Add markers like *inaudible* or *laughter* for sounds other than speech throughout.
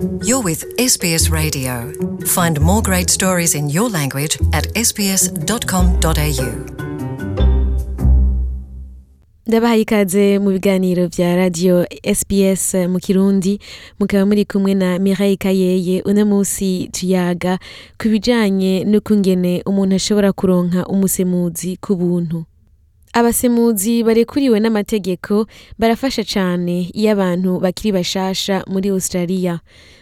You're with SBS Radio. Find more great stories in your language at sbs.com.au. ndabahaye ikaze mu biganiro vya radio sbs mu kirundi mukaba muri kumwe na mireille kayeye uno munsi tuyaga ku bijanye n'ukungene umuntu ashobora kuronka umusemuzi ku buntu abasemuzi barekuriwe n'amategeko barafasha cane iyo abantu bakiri bashasha muri australia.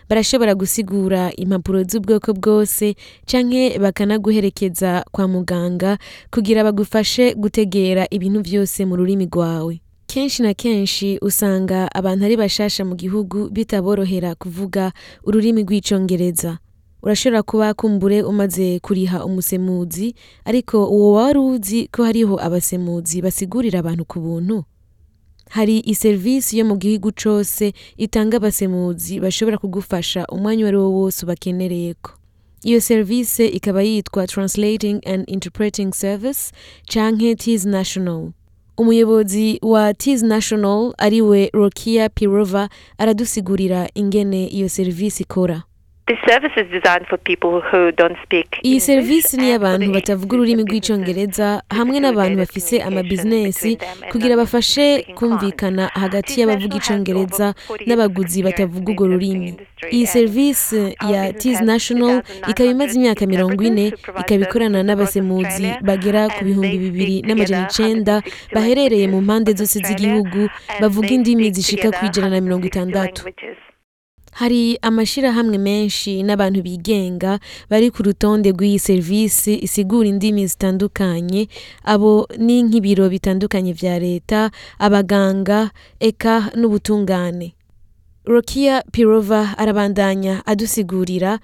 Barashobora gusigura impapuro z'ubwoko bwose canke bakanaguherekeza kwa muganga kugira bagufashe gutegera ibintu vyose mu rurimi rwawe. Kenshi na kenshi usanga abantu ari bashasha mu gihugu bitaborohera kuvuga ururimi rw'icongereza. Urashobora kuba kumbure umaze kuriha umusemuzi ariko uwo wari uzi ko hariho abasemuzi basigurira abantu ku buntu. Hari iserivisi yo mu gihugu cose itanga abasemuzi bashobora kugufasha umwanya uwo ari wo wose ubakenereyeko. Iyo serivisi ikaba yitwa translating and interpreting service canke tis national. Umuyobozi wa tis national ari we rokia pirova aradusigurira ingene iyo serivisi ikora. Iyi serivisi ni iy'abantu batavuga ururimi to hamwe n'abantu bafise amabizinesi kugira bafashe kumvikana hagati y'abavuga National has icongereza over 40 years n'abaguzi batavuga urwo rurimi. iyi serivisi ya national 2,900 ikaba imaze imyaka mirongo ine ikaba ikorana n'abasemuzi bagera ku bihumbi bibiri n'amajana icenda 160 baherereye mu mpande zose z'igihugu bavuga indimi zishika ku ijana na mirongo 160 itandatu. Hari amashirahamwe menshi n'abantu bigenga bari ku rutonde rw'iyi serivisi isigura indimi zitandukanye. Abo ni nk'ibiro bitandukanye vya leta abaganga eka n'ubutungane. Rokia pirova arabandanya adusigurira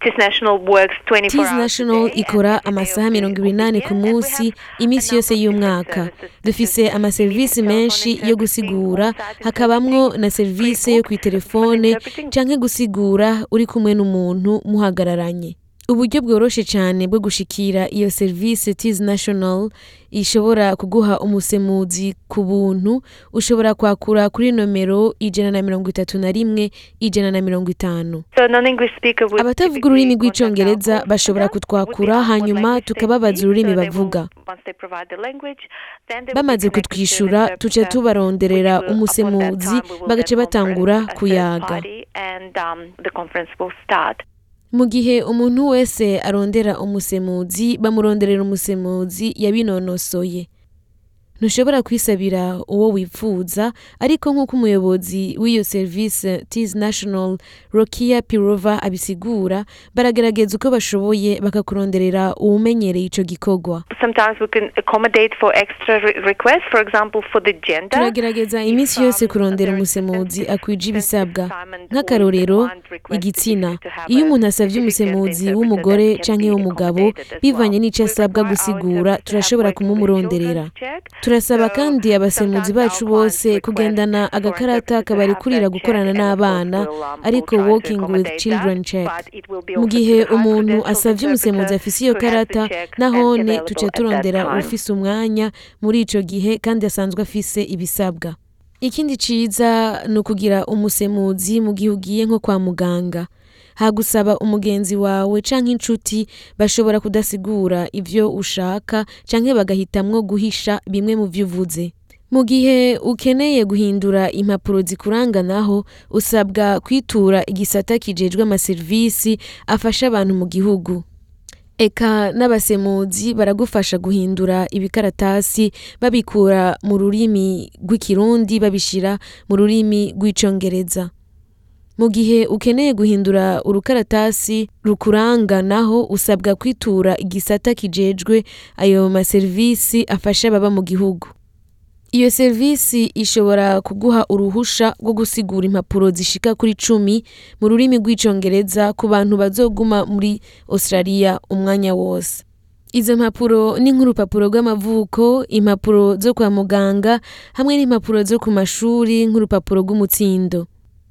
Tis National works 24 tis hours a national day ikora amasaha mirongo year, ku munsi iminsi yose y'umwaka. dufise amaserivisi menshi yo gusigura. hakabamwo na serivisi yo interpreting. canke gusigura uri kumwe n'umuntu muhagararanye. Uburyo bworoshe cane bwo gushikira iyo serivisi tis national ishobora kuguha umusemuzi ku buntu ushobora kwakura kuri nomero ijana na mirongo itatu na rimwe ijana na mirongo itanu. Abatavuga ururimi call bashobora kutwakura hanyuma tukababaza ururimi bavuga. bamaze kutwishura tuca tubaronderera umusemuzi bagaca batangura kuyaga. Mu gihe umuntu wese arondera umusemuzi bamuronderera umusemuzi yabinonosoye. Ntushobora kwisabira uwo wifuza ariko nk'uko umuyobozi w'iyo serivisi tis national rokia pirova abisigura baragerageza uko bashoboye bakakuronderera uwumenyereye ico gikorwa Sometimes we can accommodate for extra re- requests, for example, for the gender. turagerageza iminsi yose kurondera umusemuzi akwije ibisabwa nk'akarorero igitsina iyo umuntu asabye umusemuzi w'umugore canke w'umugabo bivanye n'ico asabwa gusigura turashobora kumumuronderera. Turasaba kandi abasemuzi bacu bose kugendana agakarata that gukorana n'abana ariko working with children check. Mu gihe umuntu asavye umusemuzi afise iyo karata nahone that turondera ufise umwanya muri ico gihe kandi asanzwe afise ibisabwa. Ikindi ciza ni ukugira umusemuzi mu gihe ugiye nko kwa muganga. Hagusaba umugenzi wawe canke inshuti bashobora kudasigura ivyo ushaka canke bagahitamwo guhisha bimwe mu vyo uvuze. Mu gihe ukeneye guhindura impapuro zikuranga naho usabwa kwitura igisata kijejwe amaserivisi afasha abantu mu gihugu. Eka n'abasemuzi baragufasha guhindura ibikaratasi babikura mu rurimi rw'ikirundi babishira mu rurimi rw'icongereza. Mu gihe ukeneye guhindura urukaratasi rukuranga naho usabwa kwitura igisata kijejwe ayo maserivisi afasha baba mu gihugu. Iyo serivisi ishobora kuguha uruhusha rwo gusigura impapuro zishika kuri cumi mu rurimi rw'icongereza ku bantu bazoguma muri australia umwanya wose. Izo mpapuro ni nk'urupapuro rw'amavuko impapuro zo kwa muganga hamwe n'impapuro zo ku mashuri nk'urupapuro rw'umutsindo.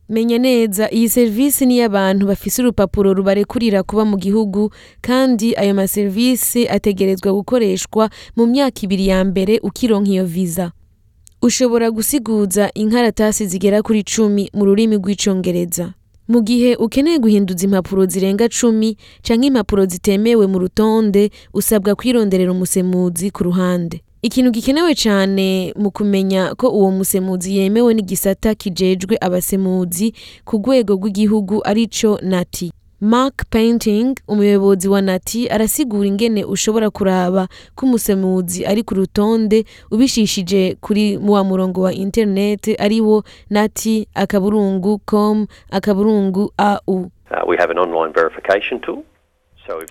Menya neza iyi serivisi ni iy'abantu bafise urupapuro rubarekurira kuba mu gihugu kandi ayo maserivisi ategerezwa gukoreshwa mu myaka ibiri ya mbere ukironka iyo viza ushobora gusiguza inkaratasi zigera kuri cumi mu rurimi rw'icongereza. Mu gihe ukeneye guhinduza impapuro zirenga cumi canke impapuro zitemewe mu rutonde usabwa kwironderera umusemuzi ku ruhande. Ikintu gikenewe cane mu kumenya ko uwo musemuzi yemewe n'igisata kijejwe abasemuzi ku rwego rw'igihugu arico nati Mark Painting umuyobozi wa Nati arasigura ingene ushobora kuraba ko umusemuzi ari ku rutonde ubishishije kuri wa murongo wa internet ari wo nati akaburungu com akaburungu au Uh, we have an online verification tool.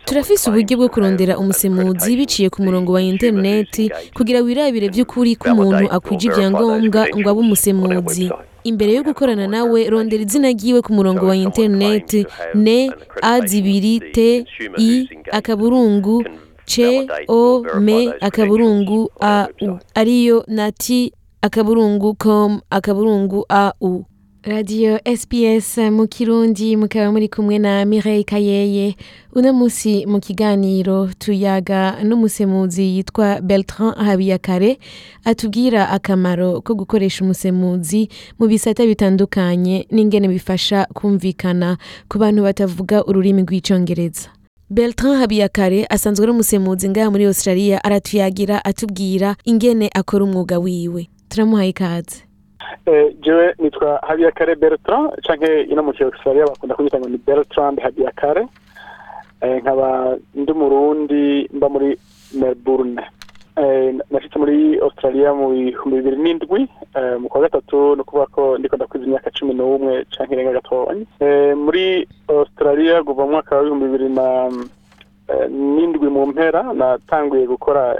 Turafise uburyo bwo kurondera umusemuzi biciye ku murongo wa interineti kugira wirabire vy'ukuri ko umuntu akwije ivyangombwa ngo abe umusemuzi. Imbere yo gukorana nawe rondera izina ryiwe ku murongo wa interineti ne a zibiri t i akaburungu ce o me akaburungu a u. Ariyo nati akaburungu com akaburungu a u. radiyo sps mu kirundi mukaba muri kumwe na mireille kayeye. Uno musi mu kiganiro tuyaga n'umusemuzi yitwa bertrand habiyakare atubwira akamaro ko gukoresha umusemuzi mu bisata bitandukanye n'ingene bifasha kumvikana ku bantu batavuga ururimi rw'icongereza. Bertrand Habiyakare asanzwe ari umusemuzi ngaha muri Australia aratuyagira atubwira ingene akora umwuga wiwe. Turamuhaye ikaze. Jewe nitwa habiyakare bertrand canke ino mu kiaustralia bakunda kunyita ngo ni bertrand habiyakare. Eh, nkaba ndi umurundi mba muri melbourne. Eh, nashitse muri australia mu bihumbi bibiri n'indwi eh, mu kwa gatatu ni ukuvuga ko ndiko ndakwiza imyaka cumi n'umwe canke irenga gatonya eh, muri australia kuva mu mwaka w'ibihumbi bibiri na eh, n'indwi mu mpera natanguye gukora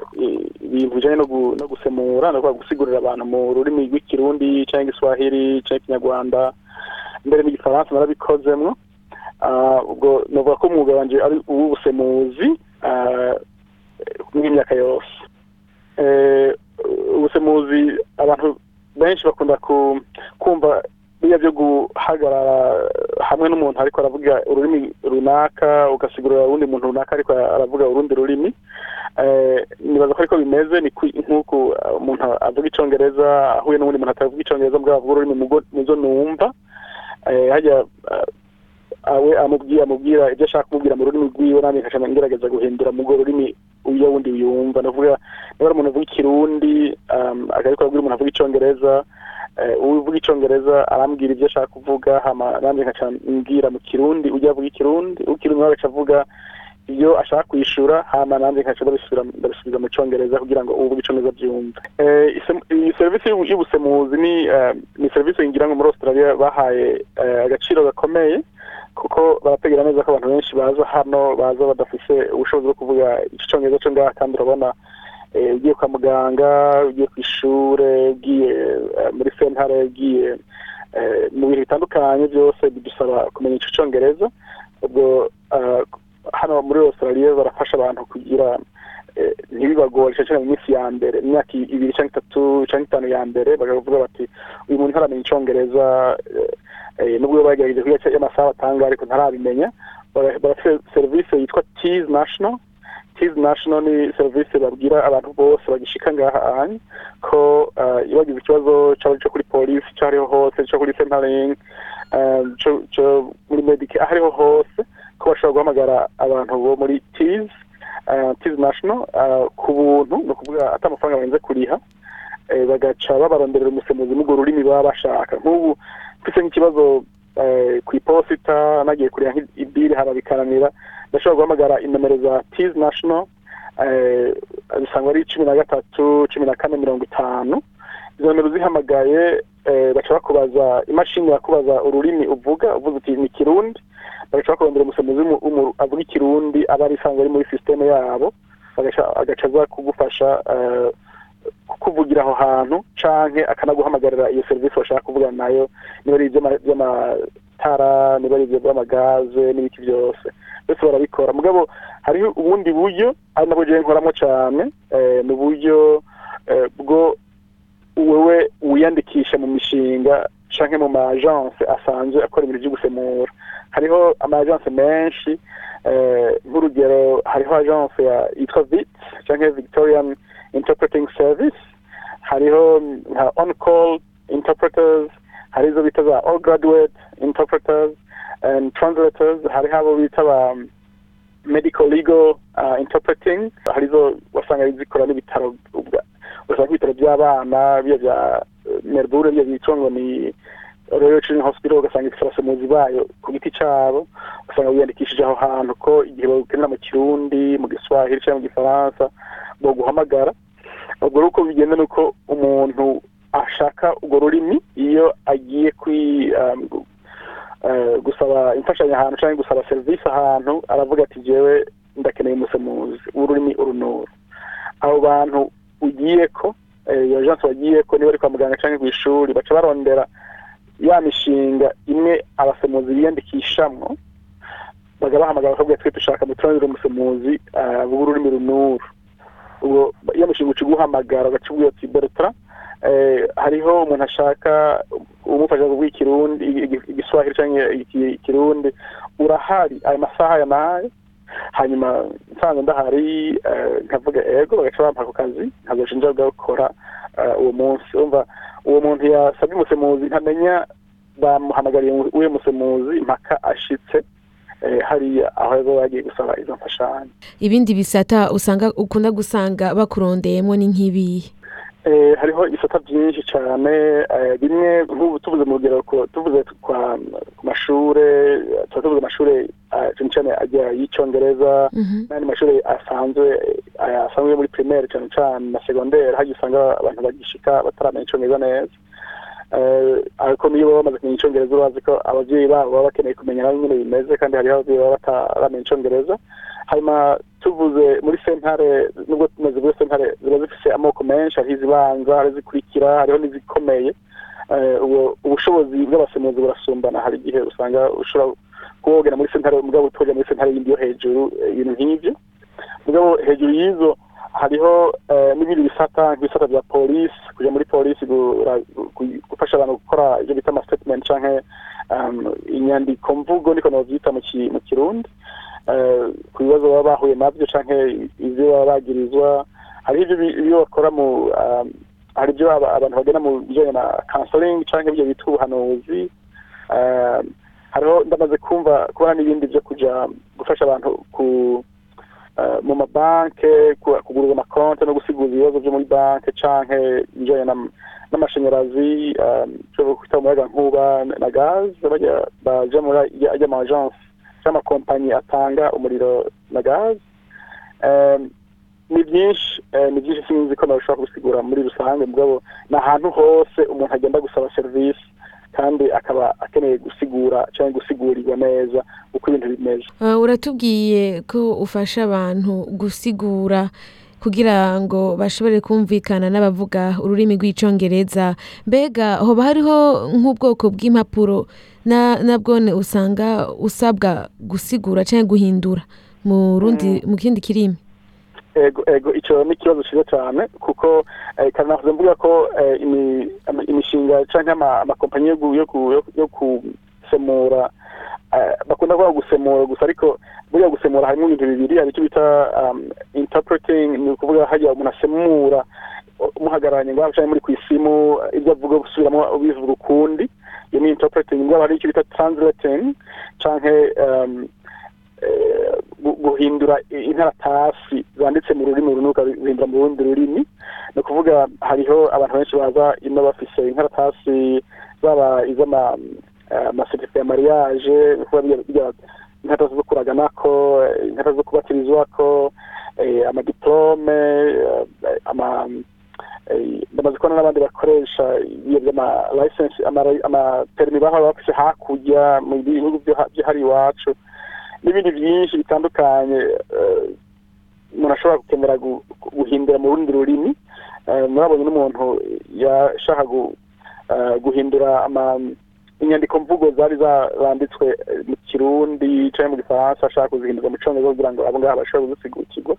ibintu bijanye no gu- no gusemura no gusigurira abantu mu rurimi rw'ikirundi canke igiswahili canke ikinyarwanda mbere n'igifaransa narabikozemwo. Ah, ubwo novuga ko umwuga wanje ari uw'ubusemuzi ah, mw'imyaka yose. Eh, ubusemuzi abantu benshi bakunda ku- kumva biriya byo guhagarara hamwe n'umuntu ariko aravuga ururimi runaka ugasigurira urundi muntu runaka ariko aravuga urundi rurimi. Eh, nibaza ko ariko bimeze ni nk'uko uh, umuntu avuga icyongereza ahuye n'uwundi muntu atavuga icyongereza mbwa avuga ururimi mu zo numva. Eh, hajya uh, amubwira amubwira ibyo ashaka kumubwira mu rurimi rwiwe nanjye nkaca ngerageza guhindura mu rurimi uyo wundi yumva. Navuga niba ari umuntu avuga ikirundi um, akariko abwira umuntu avuga icongereza eh, uvuga icongereza arambwira ibyo ashaka kuvuga nanjye nkaca mbwira mu kirundi ujya avuga ikirundi ukirundi nawe agaca avuga iyo ashaka kwishura hama nanjye nkaca ndabisubiza mu congereza kugira ngo uvuga icongereza byumve Eh, iyi serivisi y'ubu- y'ubusemuzi ni eh, serivisi ngira ngo muri australia bahaye eh, agaciro gakomeye kuko barategera neza ko abantu benshi baza hano baza badafise ubushobozi bwo kuvuga icongereza co ngaha kandi urabona ugiye kwa muganga ugiye ku ishure ugiye muri sentare ugiye mu bintu bitandukanye byose bidusaba kumenya ico congereza ubwo hano muri australia barafasha abantu kugira eh, ntibibagore cyane mu minsi ya mbere mu myaka ibiri cyangwa itatu cyangwa itanu ya mbere bakavuga bati uyu muntu ntaramenya icongereza eh, eh, nubwo bagerageje kwiga y'amasaha batanga ariko ntarabimenya. Serivisi yitwa Tees National. Tees National ni serivisi babwira abantu bose bagishika ngaha anye ko iyo bagize ikibazo cyo kuri polisi cyo ariho hose cyo kuri centering eh, cyo muri medic aho ariho hose ko bashobora guhamagara abantu bo muri Tees eh, Tees National eh, ku buntu ni ukuvuga ata amafaranga barenze kuriha eh, bagaca babaronderera umusemuzi n'urwo rurimi baba bashaka. Nk'ubu mfise nk'ikibazo ku iposita nagiye kureba nk'ibiri haba bikaranira ndashobora guhamagara inomero za National eh, zisangwa ari cumi na gatatu cumi na kane mirongo itanu. Izo nomero zihamagaye baca bakubaza imashini yakubaza ururimi uvuga uvuze uti ni kirundi? Bagaca bakurondera umusemuzi avuga ikirundi aba ari isanzwe ari muri sisiteme yabo agaca aza kugufasha eh, kukuvugira aho hantu canke akanaguhamagarira iyo serivisi bashaka kuvugana na yo niba ari iby'ama- by'amatara niba ari ibyo by'amagaze n'ibiki byose. Byose barabikora. Mugabo hariho ubundi buryo ari nabwo jewe nkoramo cane eh, ni uburyo eh, bwo wewe wiyandikisha mu mishinga canke mu ma agence asanzwe akora ibintu vy'ugusemura. Hariho ama agence menshi eh, nk'urugero hariho ya yitwa vit canke victorian interpreting service hariho nka on call interpreters hari izo bita za all graduate interpreters and translators hariho abo bita ba medical legal uh, interpreting. Harizo wasanga zikora n'ibitaro usanga ibitaro by'abana bya bya eh, Melbourne bya byitwa ngo ni Royal Children's Hospital ugasanga ifite abasemuzi bayo ku giti cyabo. Usanga biyandikishije aho hantu ko igihe bakenera mu kirundi mu giswahili cyangwa mu gifaransa boguhamagara ubwo uko bigenda ni uko umuntu ashaka urwo rurimi iyo agiye gusaba imfashanyo ahantu cyangwa gusaba serivisi ahantu aravuga ati jewe ndakeneye umusemuzi. W'ururimi urunuru abo bantu ugiye ko eh, iyo agence wagiye ko niba ari kwa muganga cyangwa ku ishuri baca barondera ya mishinga imwe abasemuzi biyandikishamwo baga bahamagara bakabwira twe dushaka muturanire umusemuzi w'ururimi runuru ubwo iyo mishinga uca uguhamagara ugaca ubwira ati eh, hariho umuntu ashaka umufasha kuvuga ikirundi igi- igiswahili cyangwa iki- ikirundi urahari ayo masaha ya na yo hanyuma nsanze ndahari eh, nkavuga ego bagaca bampa ako kazi nkazoca nja gukora eh, uwo munsi. Umva uwo muntu yasabye umusemuzi ntamenya bamuhamagariye uwe musemuzi mpaka ashitse eh, hariya aho bagiye gusaba izo mfashanyo. Ibindi bisata usanga ukunda gusanga bakurondeyemo ni nk'ibihe? Eh, hariho ibisata byinshi cyane eh, bimwe nk'ubu tuvuze mu rugero tuvuze ku mashure eh, tuba tuvuze amashure eh, cyane cyane y'icyongereza Mhm. n'andi mashuri asanzwe eh, asanzwe muri primaire cyane cyane na secondaire hajya usanga abantu bagishika bataramenya icyongereza neza Eh, ariko niyo baba bamaze kumenya icyongereza urazi ko ababyeyi babo baba bakeneye kumenya nabo nyine bimeze kandi hariho ababyeyi baba bataramenya icyongereza hanyuma tuvuze muri sentare nubwo tumaze muri sentare ziba zifise amoko menshi hariho izibanza hari izikurikira hariho n'izikomeye. Eh, ubushobozi bw'abasemuzi burasumbana. Hari igihe usanga ushobora kuba wogera muri sentare mugabo utojya muri sentare yindi yo hejuru eh, ibintu nk'ibyo mugabo hejuru y'izo hariho eh, n'ibindi bisata nk'ibisata bya polisi kujya muri polisi gufasha abantu gukora ibyo bita amastatement canke um, inyandiko mvugo niko novyita mu ki- mu kirundi. Eh, ku bibazo baba bahuye na byo canke ivyo baba bagirizwa hariho ibyo ibyo bakora mu hari ibyo aba- abantu bagena mu bijanye na counseling canke ibyo bita ubuhanuzi. Um, hariho ndamaze kumva kubona n'ibindi byo kuja gufasha abantu ku eh, mu mabanke ku- kugurura amakonti no gusigura ibibazo byo muri banke canke ibijanye n'am- n'amashanyarazi eh, cyo kwita umuyaga nkuba na gaz bajya muri ajya ama agence cyangwa amakompanyi atanga umuriro na gaz. Eh, ni byinshi eh, ni byinshi sinzi ko nabishobora kubisigura muri rusange. Mugabo ni ahantu hose umuntu agenda gusaba serivisi. Kandi akaba akeneye gusigura cyangwa gusigurirwa neza uko ibintu bimeze. Uh, uratubwiye ko ufasha abantu gusigura kugira ngo bashobore kumvikana n'abavuga ururimi rw'icongereza. Mbega hoba hariho nk'ubwoko bw'impapuro na nabwone usanga usabwa gusigura cyangwa guhindura mu rundi mu kindi kirimi? Icyo ni ikibazo cyiza cyane kuko eh, kandi navuze mvuga ko eh, imishinga cyangwa ama- amakompanyi yo gu- yo gu- yo- yo gusemura eh, bakunda kuvuga gusemura gusa ariko buriya gusemura harimo ibintu bibiri hari icyo bita um, interpreting ni ukuvuga hajya umuntu asemura umuhagararanye ngo cyangwa muri ku isimu ibyo avuga gusubiramo ubivuga ukundi iyo ni interpreting mbwa hari icyo bita translating canke um, guhindura inkaratasi zanditse mu rurimi runini ukazihindura mu rundi rurimi. Ni ukuvuga hariho abantu benshi baza ino bafise inkaratasi zaba iz'ama eh, ya mariage inkaratasi zo kuraganako eh, inkaratasi zo kubatirizwako eh, amadiplome ama ndamaze kubona n'abandi bakoresha ibyo by'ama license ama- amaperimi bahora bafise hakurya mu bihugu byo ha- byo hari iwacu. N'ibindi byinshi bitandukanye eh, umuntu ashobora gukenera gu- guhindura mu rundi rurimi. Eh, murabonye n'umuntu yashaka eh, guhindura inyandiko mvugo zari zaranditswe mu kirundi cyangwa mu gifaransa ashaka kuzihindura mu cyongereza kugira ngo abo ngabo bashobore kuzisigukirwa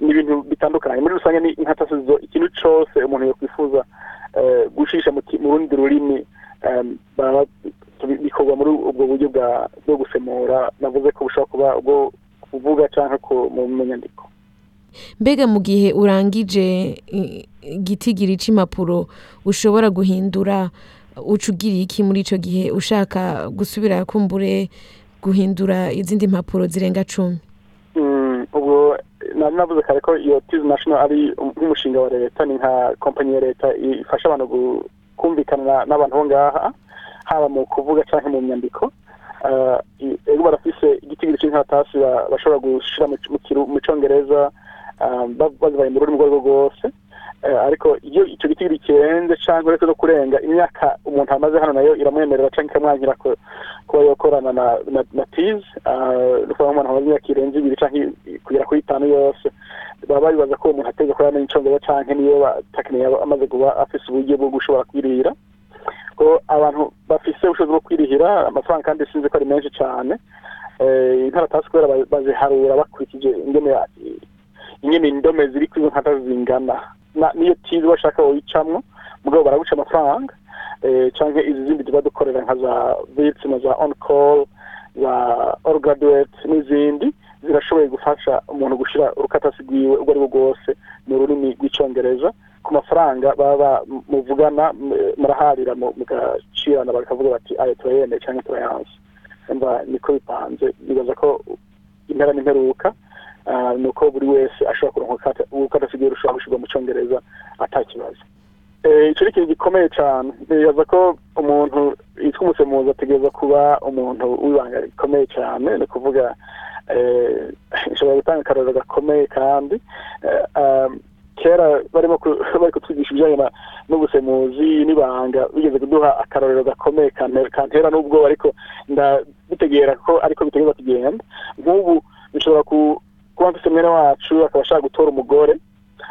ni ibintu bitandukanye. Muri rusange ni inkatasi zo ikintu cyose umuntu yakwifuza gushisha mu rundi rurimi bikorwa muri ubwo buryo bwo gusemura navuze ko bushobora kuba ubwo kuvuga cyangwa mu nyandiko mbega mu gihe urangije igitigiri cy'impapuro ushobora guhindura uca ugira iki muri ico gihe ushaka gusubira kumbure guhindura izindi mpapuro zirenga cumi? Mm, ubwo nari navuze kare ko iyo tizi national ari nk'umushinga wa leta ni nka kompanyi ya leta ifasha abantu kumvikana n'abantu bo ngaha haba mu kuvuga cyangwa mu nyandiko i- ego barafise igitigiri cy'inkaratasi ba- bashobora gushira mu eh, ba- bazibaye mu rurimi urwo arirwo rwose. Eh, ariko iyo icyo gitigiri kirenze cyangwa uretse no kurenga imyaka umuntu amaze hano na yo iramwemerera cyangwa ikamwankira ko kuba yokorana na tizi ni ukuvuga nk'umuntu amaze imyaka irenze ibiri cyangwa kugera kuri itanu yose baba babibaza ko uwo muntu ateza kuba yamenya icongereza cyangwa niyo batakiniye amaze kuba afise uburyo bwo gushobora kwirira. Ko abantu bafise ubushobozi bwo kwirihira amafaranga kandi sinzi ko ari menshi cyane Eh, inkaratasi kubera ba- baziharura bakurikije ingene indome ziri kuri izo nkata zingana. Na- niyo tizi bashaka woyicamwo mugabo baraguca amafaranga eh, canke izi zindi tuba dukorera nka za vitsi na za on call za all n'izindi zirashoboye gufasha umuntu gushira urukatasi rwiwe urwo ari rwo rwose mu rurimi rw'icongereza. Ku mafaranga baba muvugana muraharira mu- mugacirana bakavuga bati ayo turayemeye cyangwa turayanse. Umva niko bipanze. Bibaza ko impera n'imperuka ah, ni uko buri wese ashobora kuronka urukatasi rwiwe rushobora gushyirwa mu cyongereza ata kibazo. Eh, ico ni ikintu gikomeye cyane bibaza ko umuntu yitwa umusemuzi ategereza kuba umuntu w'ibanga rikomeye cyane ni ukuvuga eh, *laughs* nshobora gutanga akarorero gakomeye kandi eh, um, kera barimo *laughs* bari kutwigisha ibijyanye n'ubusemuzi n'ibanga bigeze kuduha akarorero gakomeye kante- kantera n'ubwoba ariko ndabitegera ko ariko bitegereza kugenda nk'ubu bishobora ku- kuba mfise mwene wacu akaba ashaka gutora umugore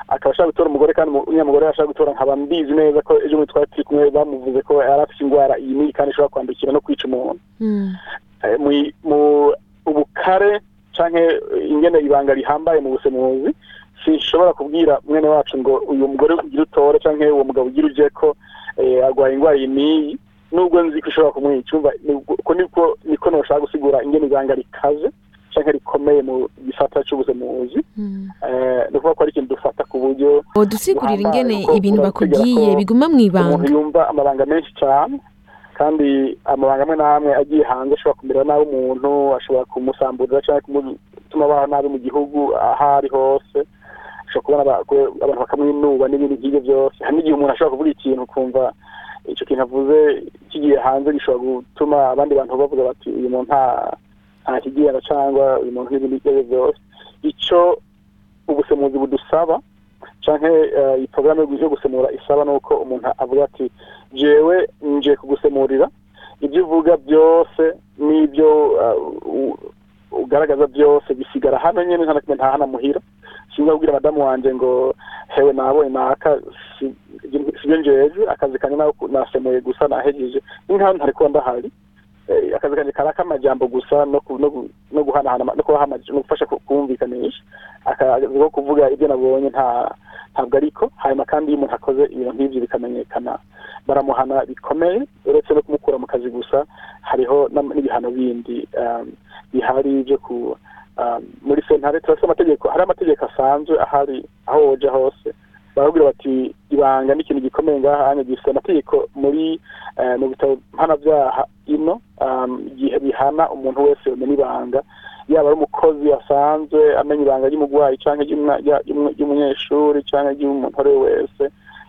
akaba ashaka gutora umugore kandi uriya mugore ashaka gutora nkaba mbizi neza ko ejo bundi twari turi kumwe bamuvuze ko yari afite indwara iyi n'iyi kandi ishobora kwandukira no kwica umuntu Mm. Eh, mu- ubukare canke ingene ibanga rihambaye mu busemuzi sinshobora kubwira mwene wacu ngo uyu mugore ugira utore canke uwo mugabo ugira uje ko eh, agwaye indwara iyi n'iyi nubwo nzi ko ishobora kumwica. Uko niko niko noshaka gusigura ingene ibanga rikaze canke rikomeye mu gisata c'ubusemuzi Mm. eh, ni ukuvuga ko ari ikintu dufata ku buryo buhambaye, ingene ibintu bakubwiye biguma mu ibanga. umuntu yumva amabanga menshi cyane kandi amabanga amwe n'amwe agiye hanze ashobora kumera nabi umuntu ashobora kumusamburira cyangwa kumutuma abaho nabi mu gihugu aho ari hose. Kubona aba- ku- abantu bakamwinuba n'ibindi nk'ibyo byose. Hari n'igihe umuntu ashobora kuvuga ikintu ukumva icyo kintu avuze kigiye hanze gishobora gutuma abandi bantu bavuga bati uyu muntu nta kigenda cyangwa uyu muntu n'ibindi ibyo byose. Icyo ubusemuzi budusaba canke eh, iyi porogaramu yo gusemura isaba nuko umuntu avuga ati jewe nje kugusemurira. Ibyo uvuga byose n'ibyo eh, ugaragaza byose bisigara hano nyene nta na kimwe nta hana muhira sinza kubwira madamu wanje ngo hewe nabonye naka si- sibyo njeje akazi nako nasemuye gusa nahejeje ntari kuba ndahari. Eh, akazi kanje kari ak'amajambo gusa no guhanahana no gufasha ku- kumvikanisha akazi ko kuvuga ibyo nabonye nta ntabwo ariko hanyuma kandi iyo umuntu akoze ibintu nk'ibyo bikamenyekana. Baramuhana bikomeye uretse no kumukura mu kazi gusa hariho n'ibihano bindi um, bihari byo ku muri sentare turafite amategeko hari amategeko asanzwe ahari aho woja hose. Barakubwira bati ibanga ni ikintu gikomeye ngaha hanya gifite amategeko muri eh, mu bitabo mpanabyaha ino um, bihana umuntu wese umenya ibanga. Yaba ari umukozi asanzwe amenya ibanga ry'umurwayi cyangwa ry'umunyeshuri cyangwa ry'umuntu uwo ari we wese.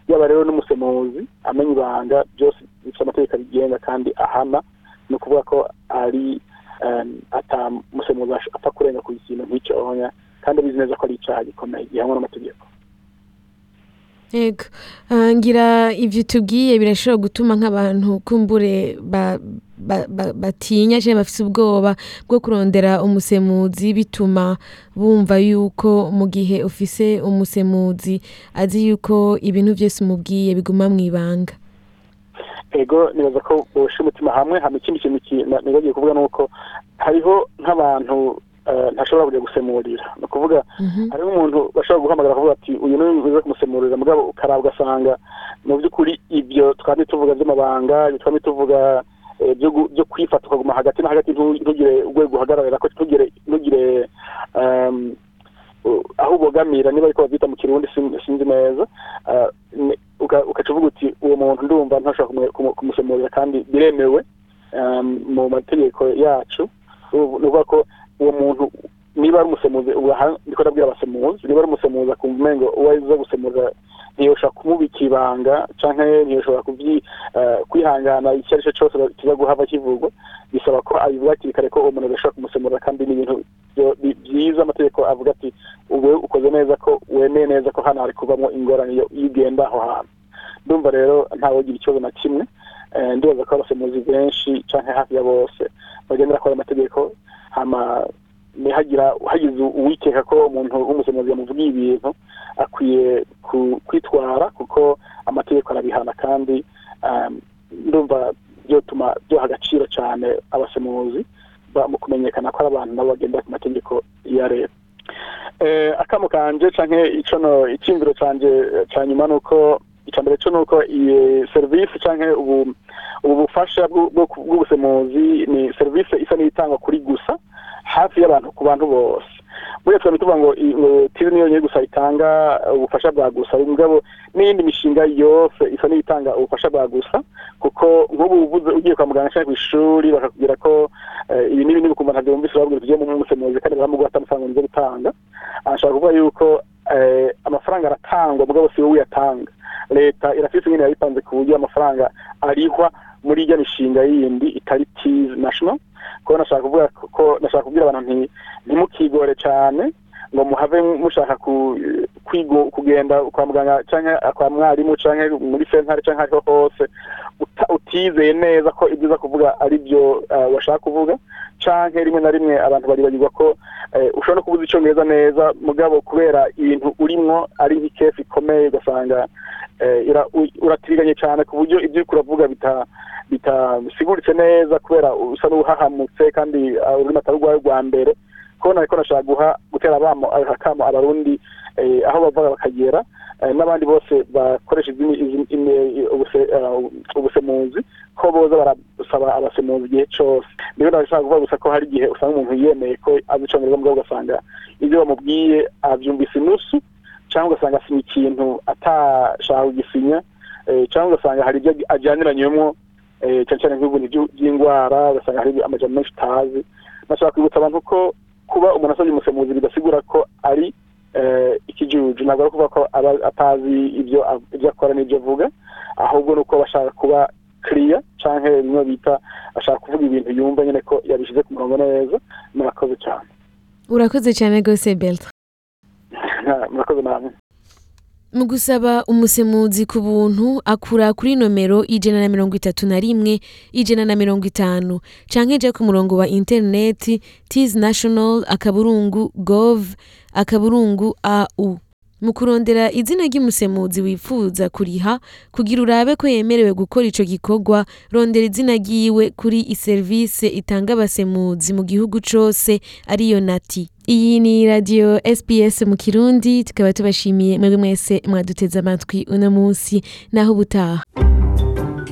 Yaba rero n'umusemuzi amenya ibanga byose bifite amategeko abigenga kandi ahana. Ni ukuvuga ko ari um, ata musemuzi ash- apfa kurenga ku kintu nk'icyo kandi abizi neza ko ari icyaha gikomeye gihanwa n'amategeko. Ah, ngira ivyo tubwiye birashobora gutuma nk'abantu kumbure ba, ba, ba, batinya canke bafise ubwoba bwo kurondera umusemuzi bituma bumva yuko mu gihe ufise umusemuzi azi yuko ibintu vyose umubwiye biguma mw'ibanga. Ego nibaza ko bosha umutima hamwe hama ikindi kintu nibagiye kuvuga ni uko hariho nk'abantu eh, ntashobora kujya gusemurira. Ni ukuvuga Mhm. hariho umuntu bashobora guhamagara akavuga ati uyu ni uza kumusemurira. Mugabo ukaraba ugasanga mu by'ukuri ibyo twari tuvuga by'amabanga ibyo twari tuvuga eh, byo kwifata ukaguma hagati na hagati ntu- ntugire urwego uhagararira ko ntugire aho ubogamira. Niba ariko babyita mu kirundi sin- sinzi neza uh, ni- uka- ukaca uvuga uti uwo muntu ndumva ntashobora kumu- kumu- kumusemurira kandi biremewe um, mu mategeko yacu. Ni ukuvuga ko uwo muntu niba ari umusemuzi ndiko ndabwira abasemuzi niba ari umusemuzi akumva umengo uwo aza gusemurira ntiyoshobora kumubika ibanga canke ntiyoshobora eh, kwihangana icyo ari cyo cyose kiza guhava kivugwa. Bisaba ko abivuga hakiri kare ko uwo muntu adashobora kumusemurira kandi ni ibintu byiza amategeko avuga ati ubu ukoze neza ko wemeye neza ko hano hari kuvamo ingorane iyo ugenda aho hantu. Ndumva rero ntawogira ikibazo na kimwe Eh, ndibaza ko abasemuzi benshi canke hafi ya bose bagendera kuri ayo mategeko hama nihagira hagize uwikeka ko umuntu w'umusemuzi yamuvugiye ibintu akwiye kwitwara kuko amategeko arabihana kandi um, ndumva byotuma byoha agaciro cyane abasemuzi ba- mu kumenyekana ko ari abantu nabo bagendera ku mategeko ya leta. Eh, akamo kanje iciyumviro canje eh, ca nyuma nuko ica mbere co nuko iyi serivisi canke ubu bufasha bw'ubusemuzi ni serivisi isa n'itangwa kuri gusa hafi y'abantu ku bantu bose. Buriya twari tuvuga ngo i- ngo tizi niyo nyine gusa itanga ubufasha bwa gusa. Mugabo n'iyindi mishinga yose isa n'itanga ubufasha bwa gusa kuko nk'ubu uvuze ugiye kwa muganga cyangwa ku ishuri bakakubwira ko eh, ibi n'ibi n'ibi ukumva ntabyo wumvise babwira tugiye mu musemuzi kandi baramuguha amafaranga nzo gutanga. Ashobora kuvuga yuko eh, amafaranga aratangwa mugabo si wowe uyatanga. Leta irafise nyine yabipanze ku buryo amafaranga arihwa muri irya mishinga yindi itari tizi national. Ko nashaka kubwira abantu nti ntimukigore cyane ngo muhave mushaka kugenda kwa muganga canke kwa mwarimu canke muri sentare canke ariho hose utizeye neza ko ibyo uza kuvuga ari byo uh, washaka kuvuga canke rimwe na rimwe abantu baribagirwa ko eh, ushobora no kuvuza icongereza neza mugabo kubera ibintu urimwo ari nk'ikesi ikomeye ugasanga eh, uratiriganye cyane ku buryo ibyo uriko uravuga bita bitasiguritse neza kubera usa n'uhahamutse kandi uh, ururimi atari urwawe rwa mbere. Ko nariko nashaka guha gutera akamo abarundi eh, aho bava bakagera eh, n'abandi bose bakoresha eh, ubusemuzi ko boza barasaba abasemuzi igihe cose rero ndashaka kuvuga gusa ko hari igihe usanga umuntu yemeye ko azi icongereza mugabo ugasanga ibyo bamubwiye avyumvise inusu cyangwa ugasanga asinya ikintu atashaka kugisinya cyangwa ugasanga hari ibyo ajyaniranyemo cyane cyane nk'ibintu by'indwara ugasanga hari amajambo menshi utazi nashaka kwibutsa abantu ko kuba umuntu asabye umusemuzi bidasigura ko ari eh, ikijuju. Ntabwo ari ukuvuga ko aba atazi ibyo akora n'ibyo avuga ahubwo ni uko bashaka kuba kiriya canke bimwe bita ashaka kuvuga ibintu yumva nyine ko yabishyize ku murongo neza. Murakoze cyane. Urakoze cyane rwose Bertrand. *laughs* Murakoze namwe mu gusaba umusemuzi ku buntu akura kuri nomero ijana na mirongo itatu na rimwe ijana na mirongo itanu. Canke ija ku murongo wa interineti tis national akaburungu gov akaburungu au mu kurondera izina ry'umusemuzi wifuza kuriha kugira urabe ko yemerewe gukora ico gikorwa rondera izina ryiwe kuri iserivise itanga abasemuzi mu gihugu cose ariyo nati. Iyi ni radiyo sps mu kirundi tukaba tubashimiye mwebwe mwese mwaduteze amatwi uno munsi. Naho ubutaha.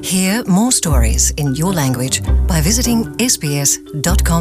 Hear more stories in your language by visiting sbs.com.au.